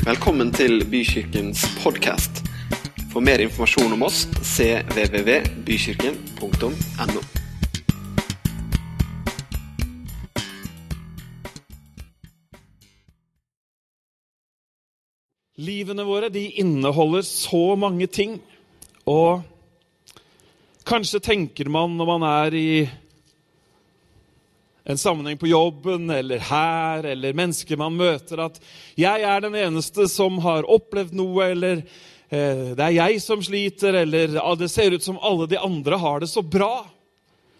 Velkommen til Bykirkens podkast. For mer informasjon om oss cvvvbykirken.no. Livene våre de inneholder så mange ting. Og kanskje tenker man når man er i en sammenheng på jobben eller her, eller mennesker man møter, at 'jeg er den eneste som har opplevd noe', eller eh, 'det er jeg som sliter', eller ah, 'det ser ut som alle de andre har det så bra'.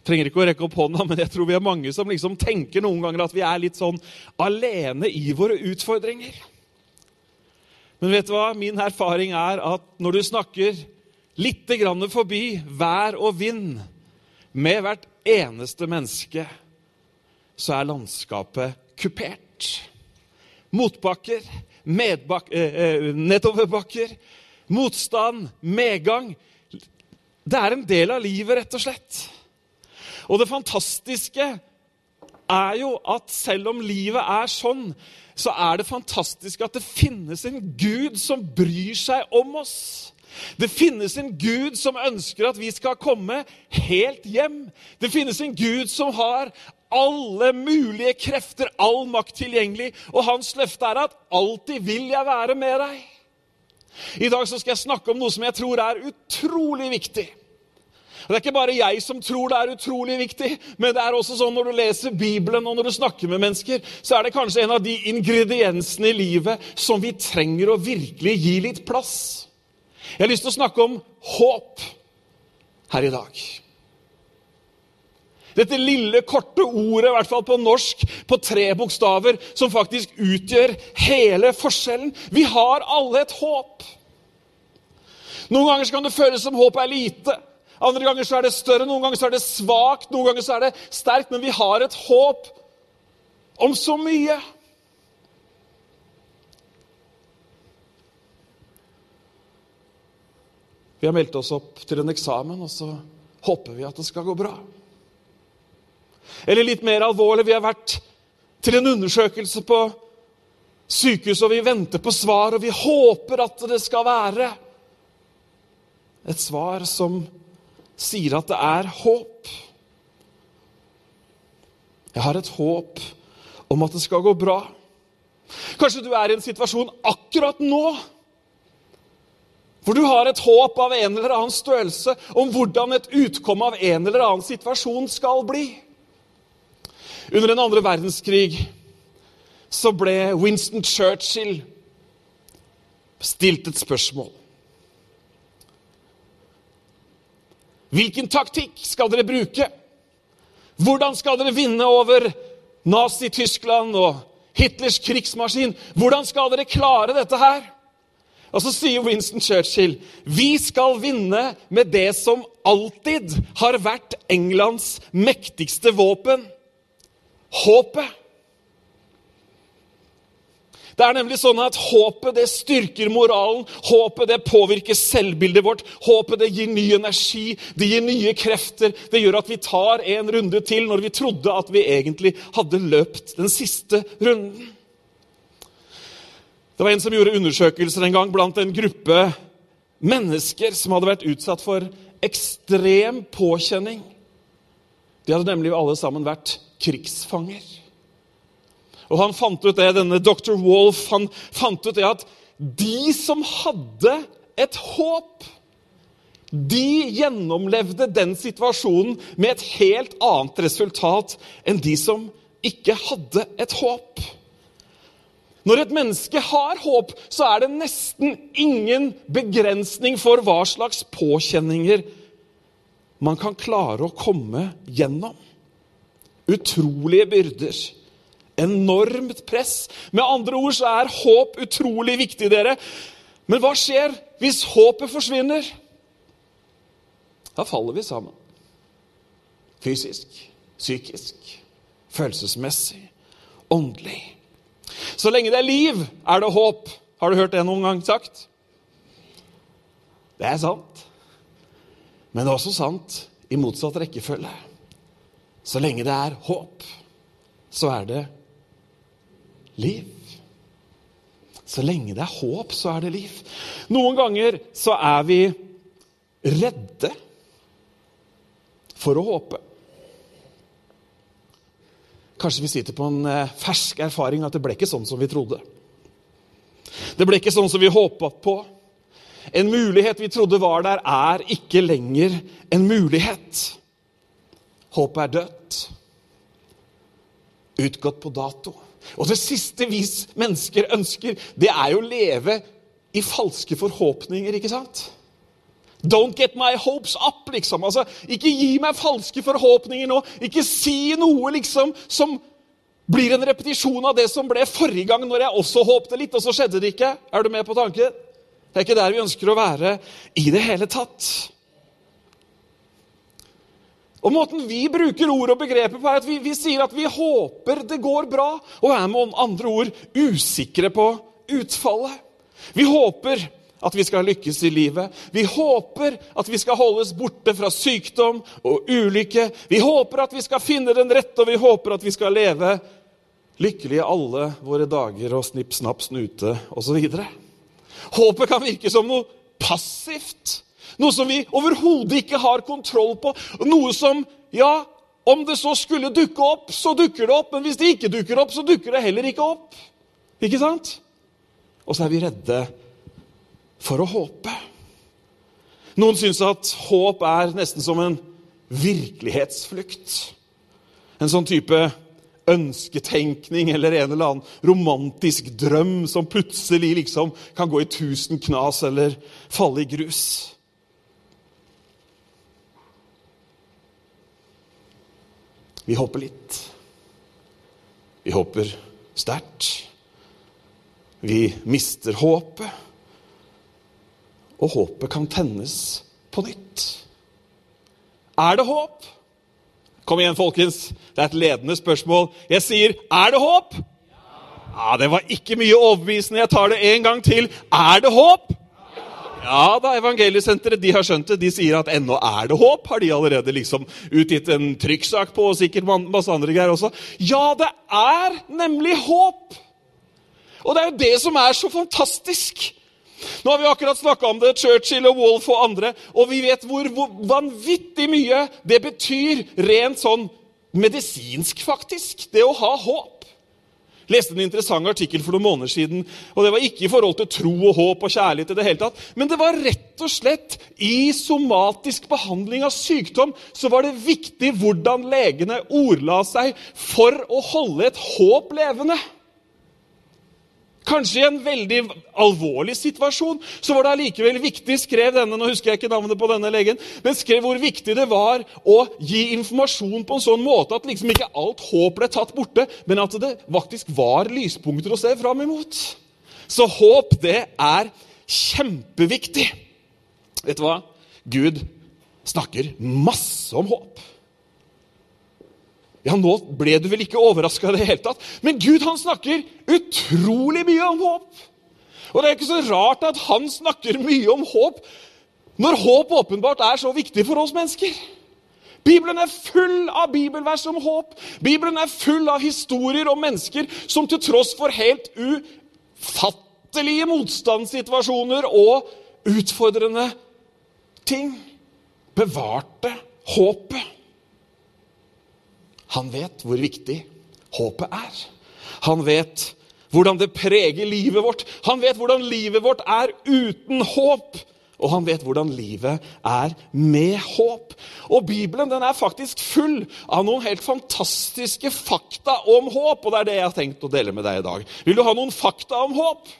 Trenger ikke å rekke opp hånda, men jeg tror vi er mange som liksom tenker noen ganger at vi er litt sånn alene i våre utfordringer. Men vet du hva? Min erfaring er at når du snakker litt grann forbi vær og vind med hvert eneste menneske, så er landskapet kupert. Motbakker, medbak, eh, eh, nedoverbakker, motstand, medgang. Det er en del av livet, rett og slett. Og det fantastiske er jo at selv om livet er sånn, så er det fantastisk at det finnes en Gud som bryr seg om oss. Det finnes en Gud som ønsker at vi skal komme helt hjem. Det finnes en Gud som har alle mulige krefter, all makt tilgjengelig. Og hans løfte er at 'alltid vil jeg være med deg'. I dag skal jeg snakke om noe som jeg tror er utrolig viktig. Det er ikke bare jeg som tror det er utrolig viktig, men det er også sånn når du leser Bibelen og når du snakker med mennesker, så er det kanskje en av de ingrediensene i livet som vi trenger å virkelig gi litt plass. Jeg har lyst til å snakke om håp her i dag. Dette lille, korte ordet, i hvert fall på norsk, på tre bokstaver, som faktisk utgjør hele forskjellen. Vi har alle et håp. Noen ganger kan det føles som håpet er lite. Andre ganger så er det større, noen ganger så er det svakt, noen ganger så er det sterkt. Men vi har et håp om så mye. Vi har meldt oss opp til en eksamen, og så håper vi at det skal gå bra. Eller litt mer alvorlig, vi har vært til en undersøkelse på sykehuset, og vi venter på svar, og vi håper at det skal være et svar som sier at det er håp. Jeg har et håp om at det skal gå bra. Kanskje du er i en situasjon akkurat nå hvor du har et håp av en eller annen størrelse om hvordan et utkomme av en eller annen situasjon skal bli. Under den andre verdenskrig så ble Winston Churchill stilt et spørsmål. Hvilken taktikk skal dere bruke? Hvordan skal dere vinne over Nazi-Tyskland og Hitlers krigsmaskin? Hvordan skal dere klare dette her? Og så sier Winston Churchill vi skal vinne med det som alltid har vært Englands mektigste våpen håpet. Det er nemlig sånn at Håpet det styrker moralen, håpet det påvirker selvbildet vårt. Håpet det gir ny energi, det gir nye krefter. Det gjør at vi tar en runde til når vi trodde at vi egentlig hadde løpt den siste runden. Det var En som gjorde undersøkelser en gang blant en gruppe mennesker som hadde vært utsatt for ekstrem påkjenning. De hadde nemlig alle sammen vært krigsfanger. Og han fant ut det, denne dr. Wolf han fant ut det at de som hadde et håp, de gjennomlevde den situasjonen med et helt annet resultat enn de som ikke hadde et håp. Når et menneske har håp, så er det nesten ingen begrensning for hva slags påkjenninger man kan klare å komme gjennom. Utrolige byrder. Enormt press. Med andre ord så er håp utrolig viktig, dere. Men hva skjer hvis håpet forsvinner? Da faller vi sammen. Fysisk, psykisk, følelsesmessig, åndelig. Så lenge det er liv, er det håp. Har du hørt det noen gang sagt? Det er sant. Men det er også sant i motsatt rekkefølge. Så lenge det er håp, så er det liv. Så lenge det er håp, så er det liv. Noen ganger så er vi redde for å håpe. Kanskje vi sitter på en eh, fersk erfaring at det ble ikke sånn som vi trodde. Det ble ikke sånn som vi håpa på. En mulighet vi trodde var der, er ikke lenger en mulighet. Håpet er dødt. Utgått på dato. Og det siste vi mennesker ønsker, det er jo å leve i falske forhåpninger, ikke sant? Don't get my hopes up, liksom. Altså, ikke gi meg falske forhåpninger nå. Ikke si noe liksom som blir en repetisjon av det som ble forrige gang, når jeg også håpte litt, og så skjedde det ikke. Er du med på tanken? Det er ikke der vi ønsker å være i det hele tatt. Og Måten vi bruker ord og begreper på, er at vi, vi sier at vi håper det går bra, og er med andre ord usikre på utfallet. Vi håper at vi skal lykkes i livet. Vi håper at vi skal holdes borte fra sykdom og ulykke. Vi håper at vi skal finne den rette, og vi håper at vi skal leve lykkelige alle våre dager og snipp, snapp, snute osv. Håpet kan virke som noe passivt. Noe som vi overhodet ikke har kontroll på. Noe som, ja, om det så skulle dukke opp, så dukker det opp. Men hvis det ikke dukker opp, så dukker det heller ikke opp. Ikke sant? Og så er vi redde for å håpe. Noen syns at håp er nesten som en virkelighetsflukt. En sånn type ønsketenkning eller en eller annen romantisk drøm som plutselig liksom kan gå i tusen knas eller falle i grus. Vi håper litt. Vi håper sterkt. Vi mister håpet. Og håpet kan tennes på nytt. Er det håp? Kom igjen, folkens. Det er et ledende spørsmål. Jeg sier, er det håp? Ja, Det var ikke mye overbevisende. Jeg tar det en gang til. Er det håp? Ja da, Evangeliesenteret de har skjønt det. De sier at ennå er det håp. Har de allerede liksom utgitt en trykksak på, og sikkert masse andre greier også. Ja, det er nemlig håp! Og det er jo det som er så fantastisk. Nå har vi akkurat snakka om det, Churchill og Wolf og andre, og vi vet hvor, hvor vanvittig mye det betyr rent sånn medisinsk, faktisk, det å ha håp Jeg leste en interessant artikkel for noen måneder siden. og Det var ikke i forhold til tro og håp og kjærlighet, i det hele tatt, men det var rett og slett i somatisk behandling av sykdom så var det viktig hvordan legene ordla seg for å holde et håp levende. Kanskje i en veldig alvorlig situasjon så var det allikevel viktig, skrev denne, nå husker jeg ikke navnet på denne legen, men skrev hvor viktig det var å gi informasjon på en sånn måte at liksom ikke alt håp ble tatt borte, men at det faktisk var lyspunkter å se fram imot. Så håp, det er kjempeviktig. Vet du hva? Gud snakker masse om håp. Ja, nå ble du vel ikke overraska i det hele tatt. Men Gud han snakker utrolig mye om håp. Og det er ikke så rart at han snakker mye om håp når håp åpenbart er så viktig for oss mennesker. Bibelen er full av bibelvers om håp. Bibelen er full av historier om mennesker som til tross for helt ufattelige motstandssituasjoner og utfordrende ting bevarte håpet. Han vet hvor viktig håpet er. Han vet hvordan det preger livet vårt. Han vet hvordan livet vårt er uten håp. Og han vet hvordan livet er med håp. Og Bibelen den er faktisk full av noen helt fantastiske fakta om håp. Og det er det jeg har tenkt å dele med deg i dag. Vil du ha noen fakta om håp?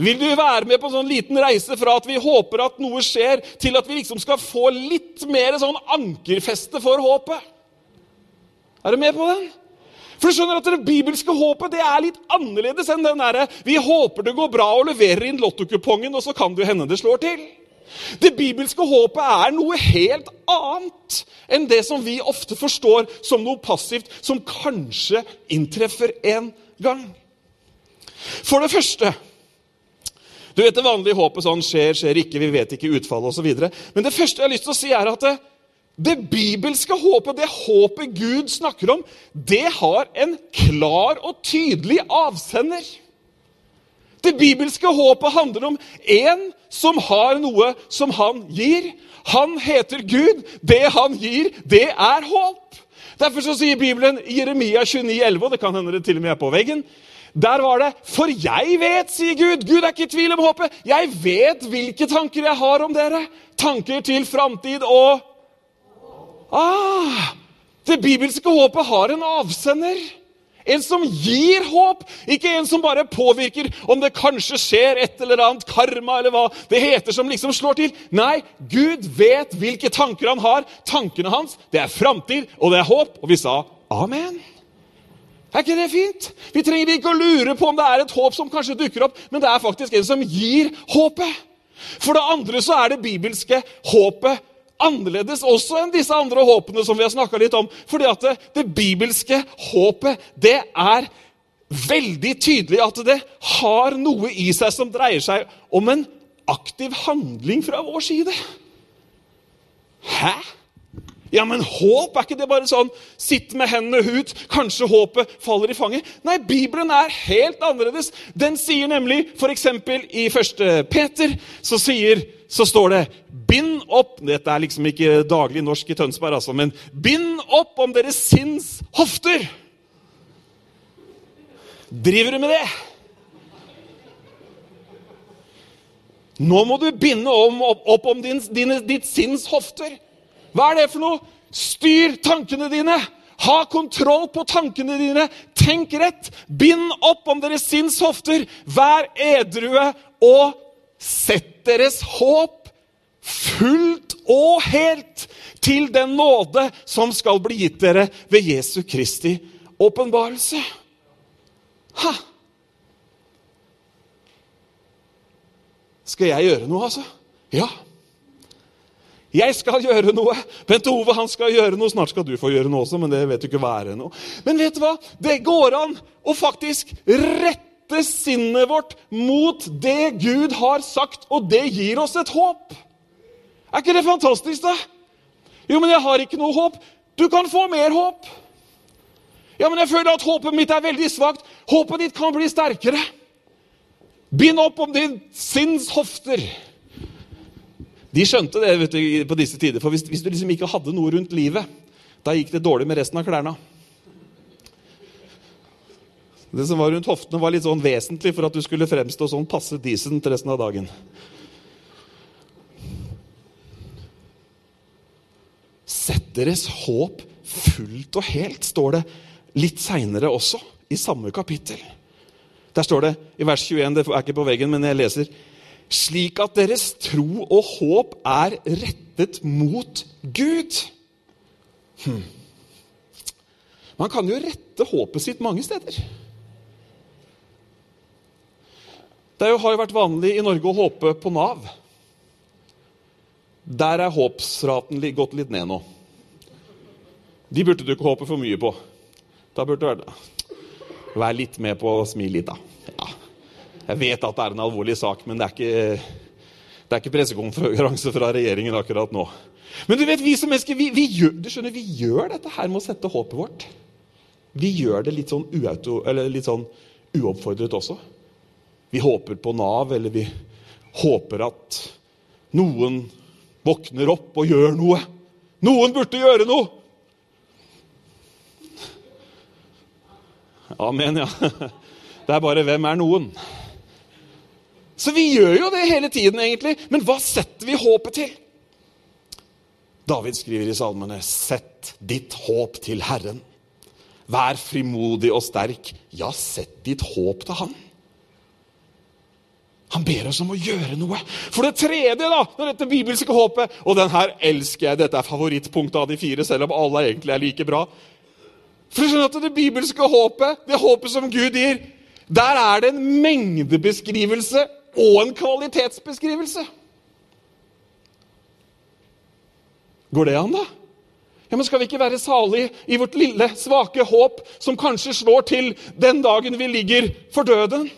Vil du være med på en sånn liten reise fra at vi håper at noe skjer, til at vi liksom skal få litt mer sånn ankerfeste for håpet? Er du med på den? For du skjønner at Det bibelske håpet det er litt annerledes enn den derre 'vi håper det går bra og leverer inn lottokupongen, og så kan det hende det slår til'. Det bibelske håpet er noe helt annet enn det som vi ofte forstår som noe passivt, som kanskje inntreffer en gang. For det første Du vet det vanlige håpet sånn skjer, skjer ikke, vi vet ikke utfallet osv. Men det første jeg har lyst til å si, er at det, bibelske håpet, det håpet Gud snakker om, det har en klar og tydelig avsender. Det bibelske håpet handler om en som har noe som han gir. Han heter Gud. Det han gir, det er håp. Derfor så sier Bibelen i Jeremia 29, 11, og det kan hende det til og med er på veggen der var det 'For jeg vet', sier Gud. Gud er ikke i tvil om håpet. 'Jeg vet hvilke tanker jeg har om dere.' Tanker til framtid og ah, Det bibelske håpet har en avsender. En som gir håp, ikke en som bare påvirker om det kanskje skjer et eller annet karma, eller hva det heter, som liksom slår til. Nei, Gud vet hvilke tanker han har. Tankene hans, det er framtid, og det er håp. Og vi sa amen. Er ikke det fint? Vi trenger ikke å lure på om det er et håp som kanskje dukker opp, men det er faktisk en som gir håpet. For det andre så er det bibelske håpet annerledes også enn disse andre håpene som vi har snakka litt om. Fordi at det, det, bibelske håpet, det er veldig tydelig at det har noe i seg som dreier seg om en aktiv handling fra vår side. Hæ? Ja, men håp, er ikke det bare sånn sitt med hendene ut, kanskje håpet faller i fanget? Nei, Bibelen er helt annerledes. Den sier nemlig, f.eks. i 1. Peter, så, sier, så står det Bind opp Dette er liksom ikke daglig norsk i Tønsberg, altså, men bind opp om deres sinns hofter. Driver du med det? Nå må du binde om, opp, opp om din, dine, ditt sinns hofter. Hva er det for noe? Styr tankene dine. Ha kontroll på tankene dine. Tenk rett. Bind opp om deres sinns hofter. Vær edrue og sett deres håp fullt og helt til den nåde som skal bli gitt dere ved Jesu Kristi åpenbarelse. Ha! Skal jeg gjøre noe, altså? Ja. Jeg skal gjøre noe. Bent Ove han skal gjøre noe. Snart skal du få gjøre noe også, men det vet du ikke hva er noe. Men vet du hva? Det går an å faktisk rette sinnet vårt mot det Gud har sagt, og det gir oss et håp. Er ikke det fantastisk, da? Jo, men jeg har ikke noe håp. Du kan få mer håp. Ja, men jeg føler at håpet mitt er veldig svakt. Håpet ditt kan bli sterkere. Bind opp om din sinns hofter. De skjønte det vet du, på disse tider. For hvis, hvis, du liksom ikke hadde noe rundt livet, da gikk det dårlig med resten av klærne. Det som var rundt hoftene, var litt sånn vesentlig for at du skulle fremstå sånn passe decent resten av dagen. Sett deres håp fullt og helt, står det litt seinere også, i samme kapittel. Der står det i vers 21, det er ikke på veggen, men jeg leser slik at deres tro og håp er rettet mot Gud. Hm. Man kan jo rette håpet sitt mange steder. Det har jo vært vanlig i Norge å håpe på Nav. Der er håpsraten gått litt ned nå. De burde du ikke håpe for mye på. Da burde du være litt med på å smi litt, da. Jeg vet at det er en alvorlig sak, men det er ikke, det er ikke pressekonferanse fra regjeringen akkurat nå. Men du vet, vi som mennesker vi, vi, gjør, du skjønner, vi gjør dette her med å sette håpet vårt. Vi gjør det litt sånn, uauto, litt sånn uoppfordret også. Vi håper på Nav, eller vi håper at noen våkner opp og gjør noe. Noen burde gjøre noe! Amen, ja. Det er bare 'hvem er noen'? Så vi gjør jo det hele tiden, egentlig. Men hva setter vi håpet til? David skriver i salmene, 'Sett ditt håp til Herren'. Vær frimodig og sterk. Ja, sett ditt håp til Han. Han ber oss om å gjøre noe. For det tredje, da, når dette bibelske håpet Og den her elsker jeg. Dette er favorittpunktet av de fire, selv om alle egentlig er like bra. For du skjønner at Det bibelske håpet, det håpet som Gud gir, der er det en mengdebeskrivelse og en kvalitetsbeskrivelse. Går det an, da? Ja, men Skal vi ikke være salige i vårt lille, svake håp, som kanskje slår til den dagen vi ligger for døden?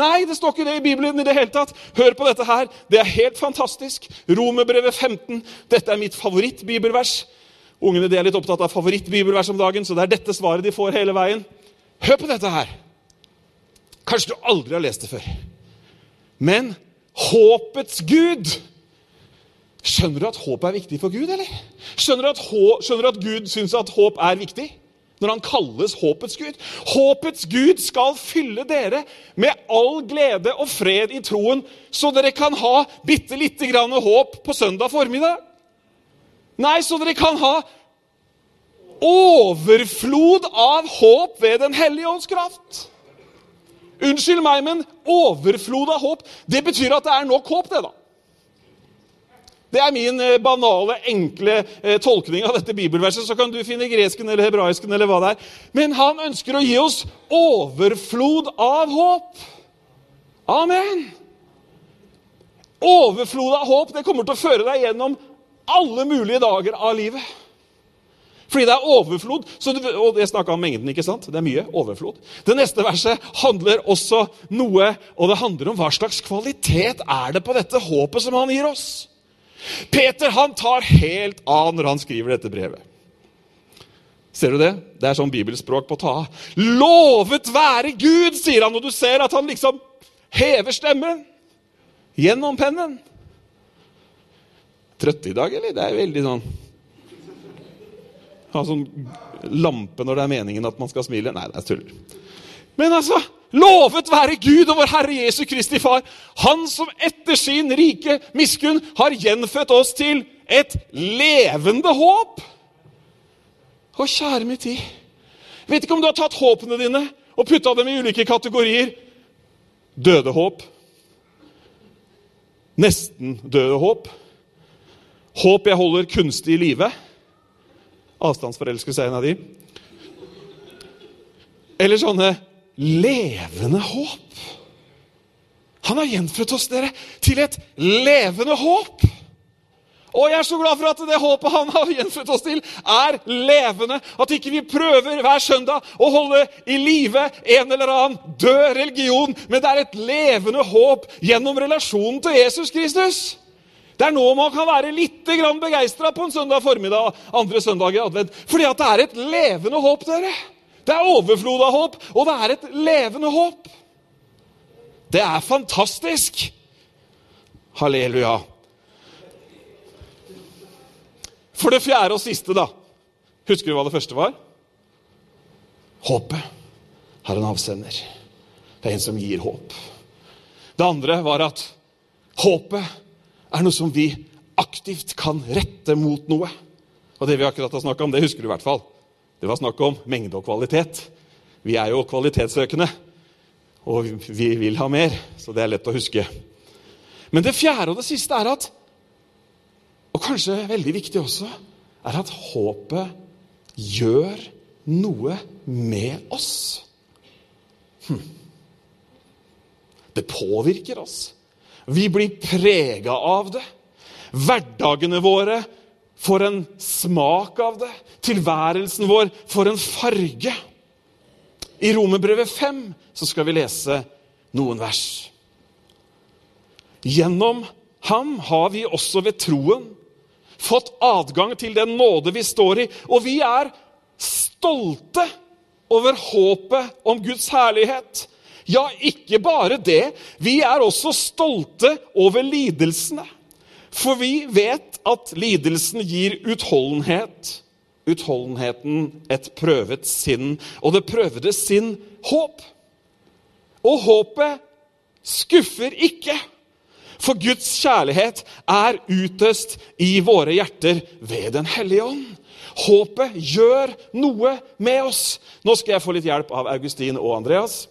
Nei, det står ikke det i Bibelen i det hele tatt. Hør på dette her. Det er helt fantastisk. Romerbrevet 15. Dette er mitt favorittbibelvers. Ungene de er litt opptatt av favorittbibelvers om dagen, så det er dette svaret de får hele veien. Hør på dette her. Kanskje du aldri har lest det før. Men håpets Gud Skjønner du at håp er viktig for Gud, eller? Skjønner du at, skjønner du at Gud syns at håp er viktig? Når han kalles håpets Gud. Håpets Gud skal fylle dere med all glede og fred i troen, så dere kan ha bitte lite grann håp på søndag formiddag. Nei, så dere kan ha overflod av håp ved Den hellige ånds kraft. Unnskyld meg, men overflod av håp, det betyr at det er nok håp, det, da. Det er min eh, banale, enkle eh, tolkning av dette bibelverset. Så kan du finne gresken eller hebraisken eller hva det er. Men han ønsker å gi oss overflod av håp. Amen. Overflod av håp det kommer til å føre deg gjennom alle mulige dager av livet. Fordi det er overflod. Du, og Jeg snakka om mengden. ikke sant? Det er mye overflod. Det neste verset handler også noe, og det handler om hva slags kvalitet er det på dette håpet som han gir oss. Peter han tar helt av når han skriver dette brevet. Ser du det? Det er sånn bibelspråk på ta av. Lovet være Gud, sier han, og du ser at han liksom hever stemmen gjennom pennen. Trøtte i dag, eller? Det er veldig sånn ha sånn lampe når det er meningen at man skal smile. Nei, det er tull. Men altså Lovet være Gud og vår Herre Jesu Kristi Far, Han som etter sin rike miskunn har gjenfødt oss til et levende håp. Å, kjære min tid. Vet ikke om du har tatt håpene dine og putta dem i ulike kategorier. Døde håp. Nesten døde håp. Håp jeg holder kunstig i live. Avstandsforelskelse er en av de. Eller sånne levende håp. Han har gjenfødt oss dere til et levende håp. Og jeg er så glad for at det håpet han har gjenfødt oss til, er levende. At ikke vi prøver hver søndag å holde i live en eller annen død religion, men det er et levende håp gjennom relasjonen til Jesus Kristus. Det er nå man kan være litt begeistra på en søndag formiddag andre søndag i advent. Fordi at det er et levende håp, dere. Det er overflod av håp, og det er et levende håp. Det er fantastisk. Halleluja. For det fjerde og siste, da. Husker du hva det første var? Håpet har en avsender. Det er en som gir håp. Det andre var at håpet er noe som vi aktivt kan rette mot noe. Og det vi akkurat har snakka om, det husker du i hvert fall. Det var snakk om mengde og kvalitet. Vi er jo kvalitetssøkende, og vi vil ha mer, så det er lett å huske. Men det fjerde og det siste er at, og kanskje veldig viktig også, er at håpet gjør noe med oss. Hm. Det påvirker oss. Vi blir prega av det. Hverdagene våre får en smak av det. Tilværelsen vår får en farge. I Romerbrevet 5 så skal vi lese noen vers. Gjennom ham har vi også ved troen fått adgang til den nåde vi står i, og vi er stolte over håpet om Guds herlighet. Ja, ikke bare det. Vi er også stolte over lidelsene. For vi vet at lidelsen gir utholdenhet. Utholdenheten et prøvet sinn, og det prøvede sinn håp. Og håpet skuffer ikke. For Guds kjærlighet er utøst i våre hjerter ved Den hellige ånd. Håpet gjør noe med oss. Nå skal jeg få litt hjelp av Augustin og Andreas.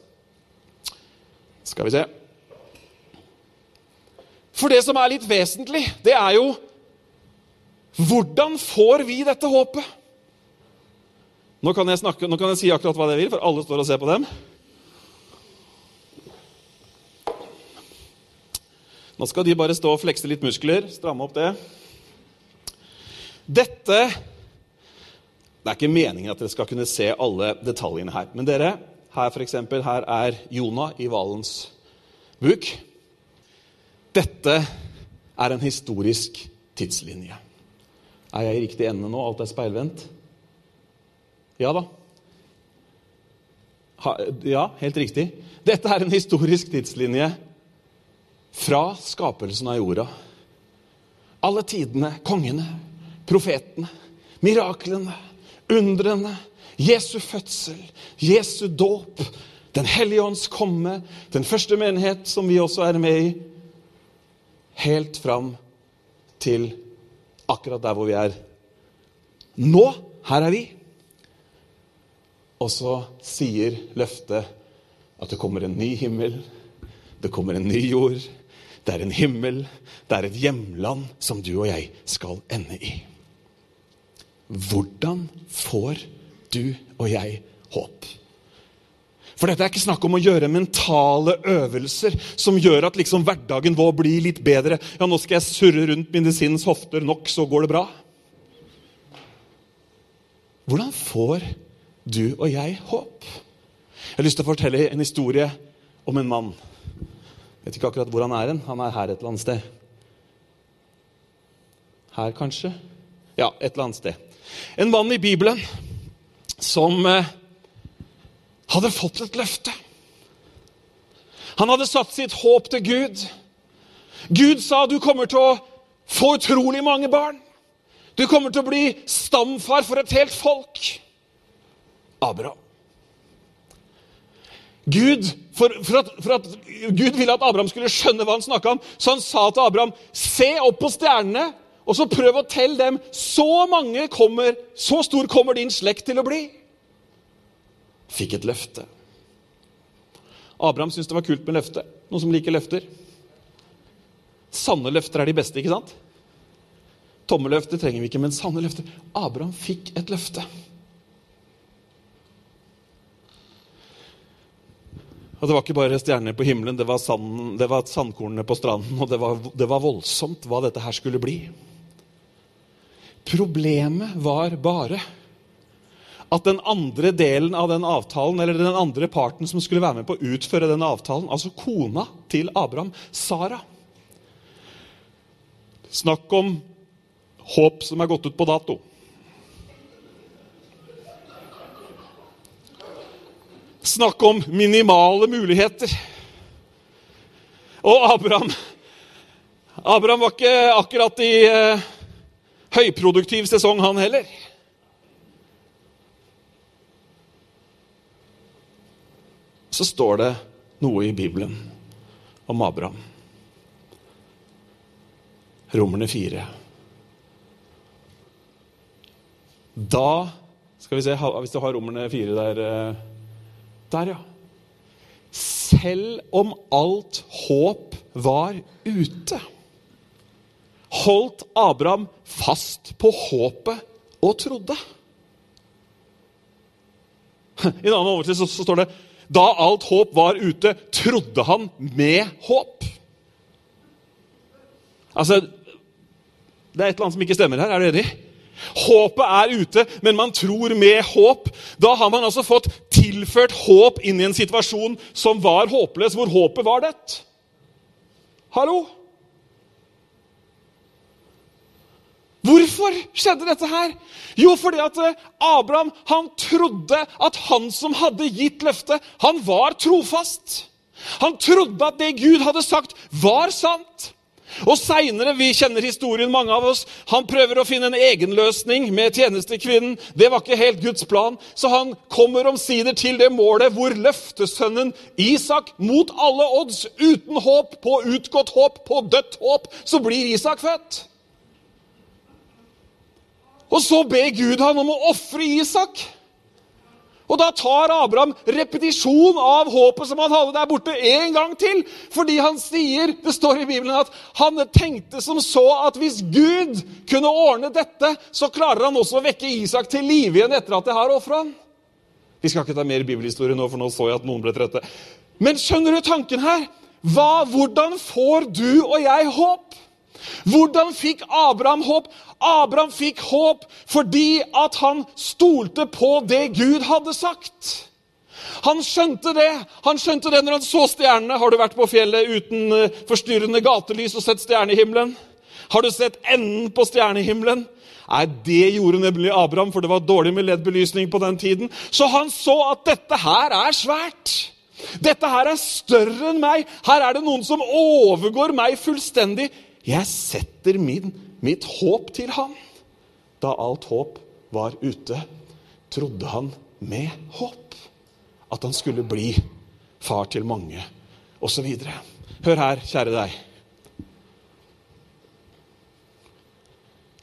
Skal vi se. For det som er litt vesentlig, det er jo hvordan får vi dette håpet? Nå kan, jeg snakke, nå kan jeg si akkurat hva jeg vil, for alle står og ser på dem. Nå skal de bare stå og flekse litt muskler. Stramme opp det. Dette Det er ikke meningen at dere skal kunne se alle detaljene her. Men dere, her, for eksempel, her er Jonah i hvalens buk. Dette er en historisk tidslinje. Er jeg i riktig ende nå? Alt er speilvendt? Ja da. Ja, helt riktig. Dette er en historisk tidslinje fra skapelsen av jorda. Alle tidene, kongene, profetene, miraklene, undrene, Jesu fødsel, Jesu dåp, Den hellige ånds komme, den første menighet som vi også er med i, helt fram til akkurat der hvor vi er. Nå, her er vi. Og så sier løftet at det kommer en ny himmel, det kommer en ny jord. Det er en himmel, det er et hjemland som du og jeg skal ende i. Hvordan får du og jeg håp? For dette er ikke snakk om å gjøre mentale øvelser som gjør at liksom hverdagen vår blir litt bedre. Ja, nå skal jeg surre rundt medisinens hofter nok, så går det bra. Hvordan får du og jeg håp? Jeg har lyst til å fortelle en historie om en mann. Jeg vet ikke akkurat hvor han er hen. Han er her et eller annet sted. Her, kanskje? Ja, et eller annet sted. En mann i Bibelen som eh, hadde fått et løfte. Han hadde satt sitt håp til Gud. Gud sa du kommer til å få utrolig mange barn. Du kommer til å bli stamfar for et helt folk. Abraham. Gud, for, for, at, for, at, Gud ville at Abraham skulle skjønne hva han snakka om, så han sa til Abraham se opp på stjernene og så prøv å telle dem. Så mange kommer, så stor kommer din slekt til å bli. Fikk et løfte. Abraham syntes det var kult med løfte. Noen som liker løfter? Sanne løfter er de beste, ikke sant? Tomme løfter trenger vi ikke, men sanne løfter. Abraham fikk et løfte. Og Det var ikke bare stjerner på himmelen, det var, sand, det var sandkornene på stranden. Og det var, det var voldsomt hva dette her skulle bli. Problemet var bare at den andre delen av den avtalen, eller den andre parten som skulle være med på å utføre den avtalen, altså kona til Abraham, Sara Snakk om håp som er gått ut på dato. Snakk om minimale muligheter. Og Abraham Abraham var ikke akkurat i eh, høyproduktiv sesong, han heller. Så står det noe i Bibelen om Abraham. Romerne fire. Da Skal vi se, hvis du har romerne fire der eh, Der, ja. Selv om alt håp var ute, holdt Abraham fast på håpet og trodde. I en annen så står det da alt håp var ute, trodde han med håp. Altså Det er et eller annet som ikke stemmer her. Er du enig? Håpet er ute, men man tror med håp. Da har man altså fått tilført håp inn i en situasjon som var håpløs, hvor håpet var dødt. Hallo? Hvorfor skjedde dette her? Jo, fordi at eh, Abraham han trodde at han som hadde gitt løftet, han var trofast. Han trodde at det Gud hadde sagt, var sant. Og seinere, vi kjenner historien, mange av oss, han prøver å finne en egen løsning med tjenestekvinnen. Det var ikke helt Guds plan, så han kommer omsider til det målet hvor løftesønnen Isak, mot alle odds, uten håp, på utgått håp, på dødt håp, så blir Isak født. Og så ber Gud han om å ofre Isak. Og da tar Abraham repetisjon av håpet som han hadde der borte, en gang til. Fordi han sier, det står i Bibelen, at han tenkte som så at hvis Gud kunne ordne dette, så klarer han også å vekke Isak til live igjen etter at jeg har ofra han. Vi skal ikke ta mer bibelhistorie nå, for nå så jeg at noen ble trøtte. Men skjønner du tanken her? Hva, hvordan får du og jeg håp? Hvordan fikk Abraham håp? Abraham fikk håp fordi at han stolte på det Gud hadde sagt. Han skjønte det Han skjønte det når han så stjernene. Har du vært på fjellet uten eh, forstyrrende gatelys og sett stjernehimmelen? Har du sett enden på stjernehimmelen? Nei, det gjorde nemlig Abraham, for det var dårlig med LED-belysning på den tiden. Så han så at dette her er svært. Dette her er større enn meg. Her er det noen som overgår meg fullstendig. Jeg setter min, mitt håp til han. Da alt håp var ute, trodde han med håp at han skulle bli far til mange, osv. Hør her, kjære deg.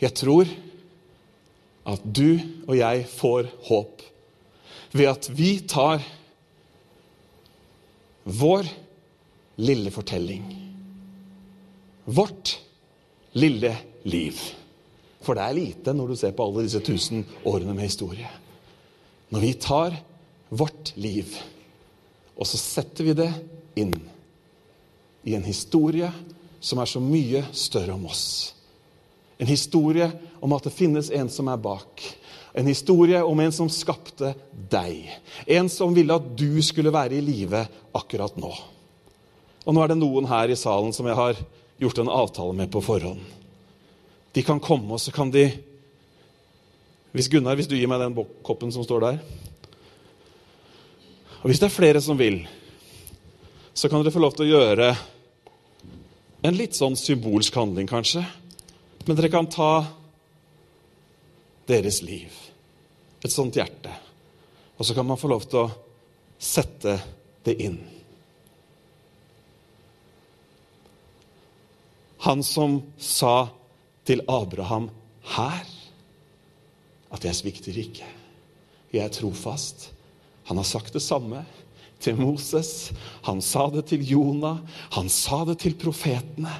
Jeg tror at du og jeg får håp ved at vi tar vår lille fortelling, vårt lille liv. For det er lite når du ser på alle disse tusen årene med historie. Når vi tar vårt liv, og så setter vi det inn i en historie som er så mye større om oss. En historie om at det finnes en som er bak. En historie om en som skapte deg. En som ville at du skulle være i live akkurat nå. Og nå er det noen her i salen som jeg har gjort en avtale med på forhånd. De kan komme, og så kan de Hvis Gunnar, hvis du gir meg den koppen som står der Og hvis det er flere som vil, så kan dere få lov til å gjøre en litt sånn symbolsk handling, kanskje. Men dere kan ta deres liv, et sånt hjerte, og så kan man få lov til å sette det inn. Han som sa til Abraham her at 'jeg svikter ikke', 'jeg er trofast'. Han har sagt det samme til Moses. Han sa det til Jonah. Han sa det til profetene.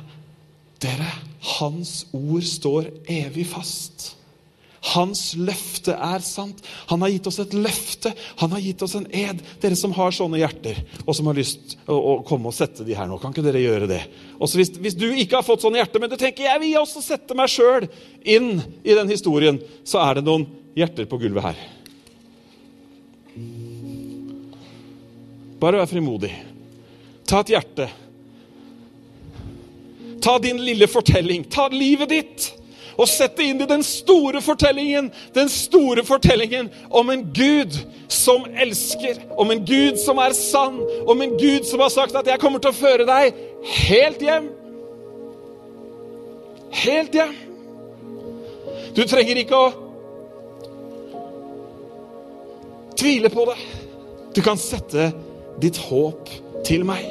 Dere, hans ord står evig fast. Hans løfte er sant. Han har gitt oss et løfte. Han har gitt oss en ed. Dere som har sånne hjerter, og som har lyst å, å komme og sette de her nå, kan ikke dere gjøre det? Også hvis, hvis du ikke har fått sånne hjerter, men du tenker jeg vil også sette meg sjøl inn i den historien, så er det noen hjerter på gulvet her. Bare vær frimodig. Ta et hjerte. Ta din lille fortelling. Ta livet ditt og sett det inn i den store fortellingen. Den store fortellingen om en Gud som elsker, om en Gud som er sann, om en Gud som har sagt at 'jeg kommer til å føre deg helt hjem'. Helt hjem. Du trenger ikke å tvile på det. Du kan sette ditt håp til meg.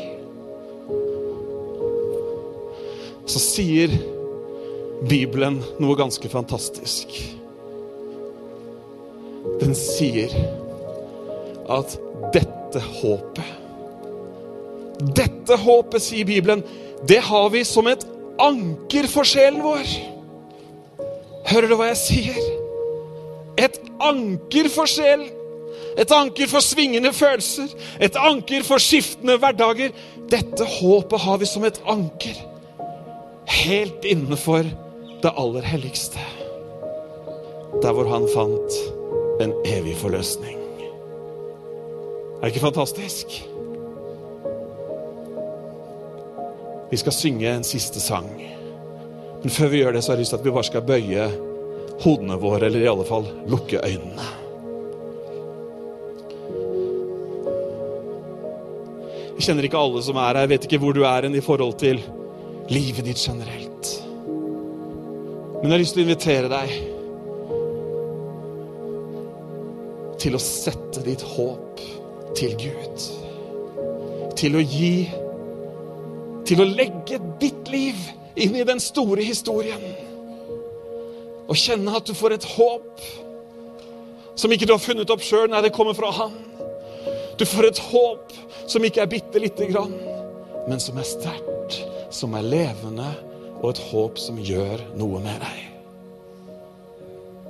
Så sier Bibelen noe ganske fantastisk. Den sier at dette håpet Dette håpet, sier Bibelen, det har vi som et anker for sjelen vår. Hører du hva jeg sier? Et anker for sjelen. Et anker for svingende følelser. Et anker for skiftende hverdager. Dette håpet har vi som et anker. Helt innenfor det aller helligste. Der hvor han fant en evig forløsning. Er det ikke fantastisk? Vi skal synge en siste sang. Men før vi gjør det, så har jeg lyst til at vi bare skal bøye hodene våre, eller i alle fall lukke øynene. Jeg kjenner ikke alle som er her. Jeg vet ikke hvor du er i forhold til livet ditt generelt. Men jeg har lyst til å invitere deg til å sette ditt håp til Gud. Til å gi Til å legge ditt liv inn i den store historien. Og kjenne at du får et håp som ikke du har funnet opp sjøl. Nei, det kommer fra Han. Du får et håp som ikke er bitte lite grann, men som er sterkt, som er levende, og et håp som gjør noe med deg.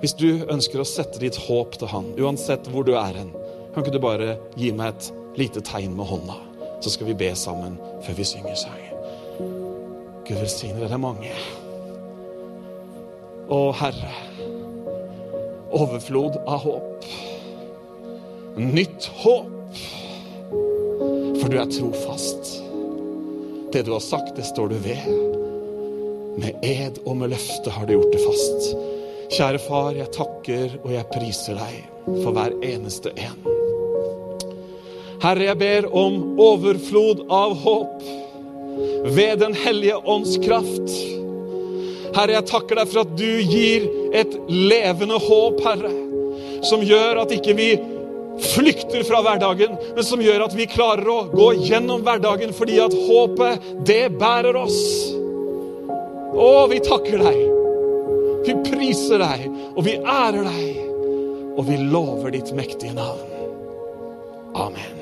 Hvis du ønsker å sette ditt håp til Han, uansett hvor du er hen, kan ikke du bare gi meg et lite tegn med hånda, så skal vi be sammen før vi synger sang. Gud velsigne dere mange. Å Herre, overflod av håp. Nytt håp. For du er trofast. Det du har sagt, det står du ved. Med ed og med løfte har du gjort det fast. Kjære far, jeg takker og jeg priser deg for hver eneste en. Herre, jeg ber om overflod av håp ved Den hellige ånds kraft. Herre, jeg takker deg for at du gir et levende håp, Herre, som gjør at ikke vi flykter fra hverdagen, men som gjør at vi klarer å gå gjennom hverdagen fordi at håpet, det bærer oss. Å, vi takker deg. Vi priser deg, og vi ærer deg, og vi lover ditt mektige navn. Amen.